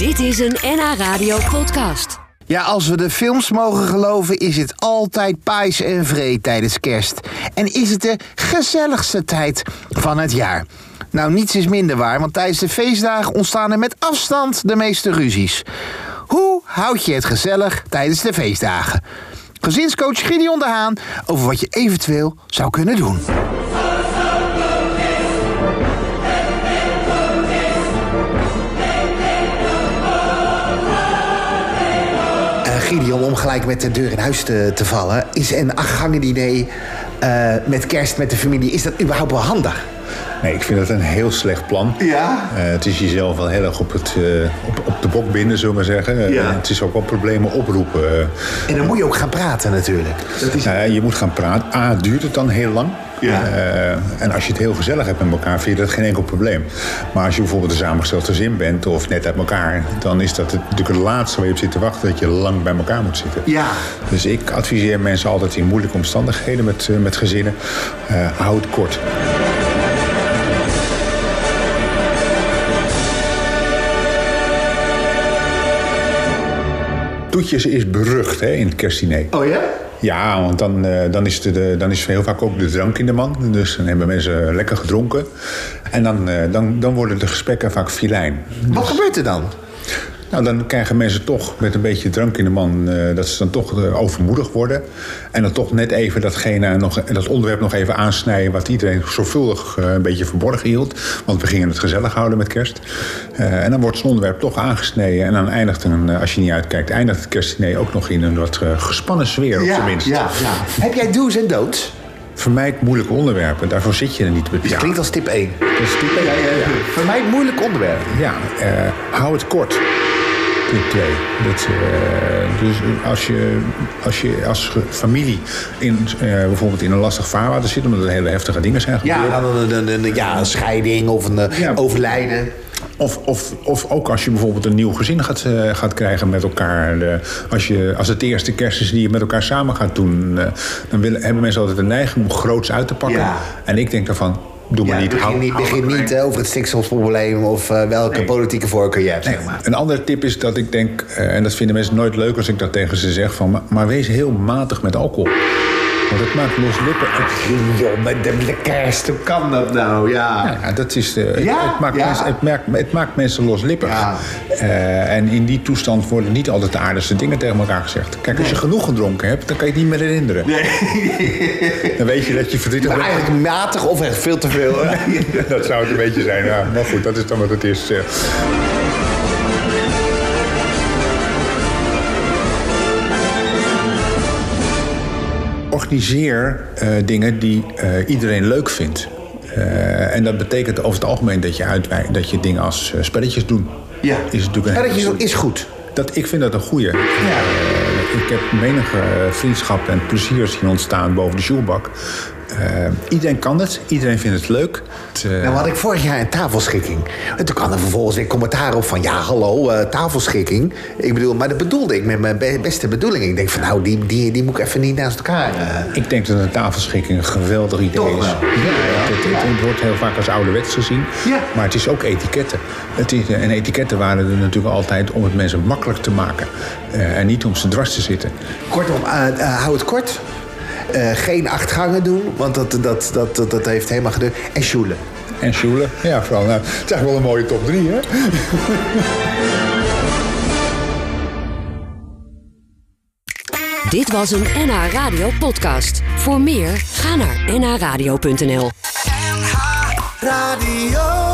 Dit is een NH Radio podcast. Ja, als we de films mogen geloven, is het altijd pais en vree tijdens kerst. En is het de gezelligste tijd van het jaar. Nou, niets is minder waar, want tijdens de feestdagen ontstaan er met afstand de meeste ruzies. Hoe houd je het gezellig tijdens de feestdagen? Gezinscoach Gideon de Haan over wat je eventueel zou kunnen doen. Gideon, om gelijk met de deur in huis te, te vallen, is een achtgangen diner eh, met kerst met de familie, is dat überhaupt wel handig? Nee, ik vind dat een heel slecht plan. Ja? Eh, het is jezelf wel heel erg op, het, eh, op, op de bok binden, zullen we maar zeggen. Ja. het is ook wel problemen oproepen. En dan moet je ook gaan praten natuurlijk. Dat is... Eh, je moet gaan praten. A, duurt het dan heel lang. Ja. Eh, en als je het heel gezellig hebt met elkaar, vind je dat geen enkel probleem. Maar als je bijvoorbeeld een samengesteld gezin bent of net uit elkaar, dan is dat natuurlijk het laatste waar je op zit te wachten, dat je lang bij elkaar moet zitten. Ja. Dus ik adviseer mensen altijd in moeilijke omstandigheden met, eh, met gezinnen, eh, hou het kort. Toetjes is berucht hè, in het kerstdiner. Oh ja? Ja, want dan, eh, dan, is de, dan is heel vaak ook de drank in de man. Dus dan hebben mensen lekker gedronken. En dan, eh, dan, dan worden de gesprekken vaak filijn. Wat gebeurt er dan? Nou, dan krijgen mensen toch met een beetje drank in de man... eh, dat ze dan toch eh, overmoedig worden. En dan toch net even datgene nog, dat onderwerp nog even aansnijden... wat iedereen zorgvuldig eh, een beetje verborgen hield. Want we gingen het gezellig houden met kerst. En dan wordt zo'n onderwerp toch aangesneden. En dan eindigt een, als je niet uitkijkt... eindigt het kerstdiner ook nog in een wat gespannen sfeer, op zijn minst. ja, ja. Heb jij do's en don'ts? Vermijd moeilijke onderwerpen. Daarvoor zit je er niet. Dat Ja, klinkt als tip 1. dat is tip één. Ja, Voor mij een moeilijk onderwerp. ja hou het kort. Tip 2. Dat, eh, dus als je als, je als familie in, eh, bijvoorbeeld in een lastig vaarwater zit... omdat er hele heftige dingen zijn gebeurd... Ja, een, een, een- ja, een scheiding of een eh, Ja. overlijden. Of, of, of ook als je bijvoorbeeld een nieuw gezin gaat, gaat krijgen met elkaar. als, je, als het de eerste kerst is die je met elkaar samen gaat doen... dan willen, hebben mensen altijd de neiging om groots uit te pakken. Ja. En ik denk daarvan, doe maar Ja, niet. begin Hou- niet, begin niet eh, over het stikstofprobleem of eh, welke politieke voorkeur je hebt. Nee, Zeg maar. Een andere tip is dat ik denk, eh, en dat vinden mensen nooit leuk als ik dat tegen ze zeg, van, maar, maar wees heel matig met alcohol. Want het maakt loslippen. Het, Joh, met de, de kerst, hoe kan dat nou? Ja. ja, dat is, eh, het- Ja, het, maakt ja. mensen, het, maakt, het maakt mensen loslippig. Ja. Eh, en in die toestand worden niet altijd de aardigste dingen tegen elkaar gezegd. Kijk, als je genoeg gedronken hebt, dan kan je het niet meer herinneren. Dan weet je dat je verdrietig bent. eigenlijk matig of echt veel te veel. Dat zou het een beetje zijn, ja. Maar goed, dat is dan wat het is. Organiseer eh, dingen die eh, iedereen leuk vindt. Eh, en dat betekent over het algemeen dat je, uitwij- dat je dingen als spelletjes doen. Ja. Is natuurlijk een Spelletjes is goed. dat, ik vind dat een goeie. Eh, ik heb menige vriendschap en plezier zien ontstaan boven de sjoelbak. Eh, iedereen kan het, iedereen vindt het leuk. Het, eh, Nou had ik vorig jaar een tafelschikking. En toen kwam er vervolgens weer commentaar op van... ja, hallo, eh, tafelschikking. Ik bedoel, maar dat bedoelde ik met mijn be- beste bedoeling. Ik denk van, nou, die, die, die moet ik even niet naast elkaar... Ik denk dat een tafelschikking een geweldig idee Toch is. wel. Ja, het, het- wordt heel vaak als ouderwets gezien. Ja. Maar het is ook etiketten. Het is, en etiketten waren er natuurlijk altijd om het mensen makkelijk te maken. En niet om ze dwars te zitten. Kortom, hou het kort. Eh, geen acht gangen doen, want dat, dat, dat, dat, dat heeft helemaal geduurd. En sjoelen. En Sjoelen, ja, vooral. Nou, het is eigenlijk wel een mooie top 3, hè? Dit was een NH Radio podcast. Voor meer, ga naar nhradio.nl. Radio.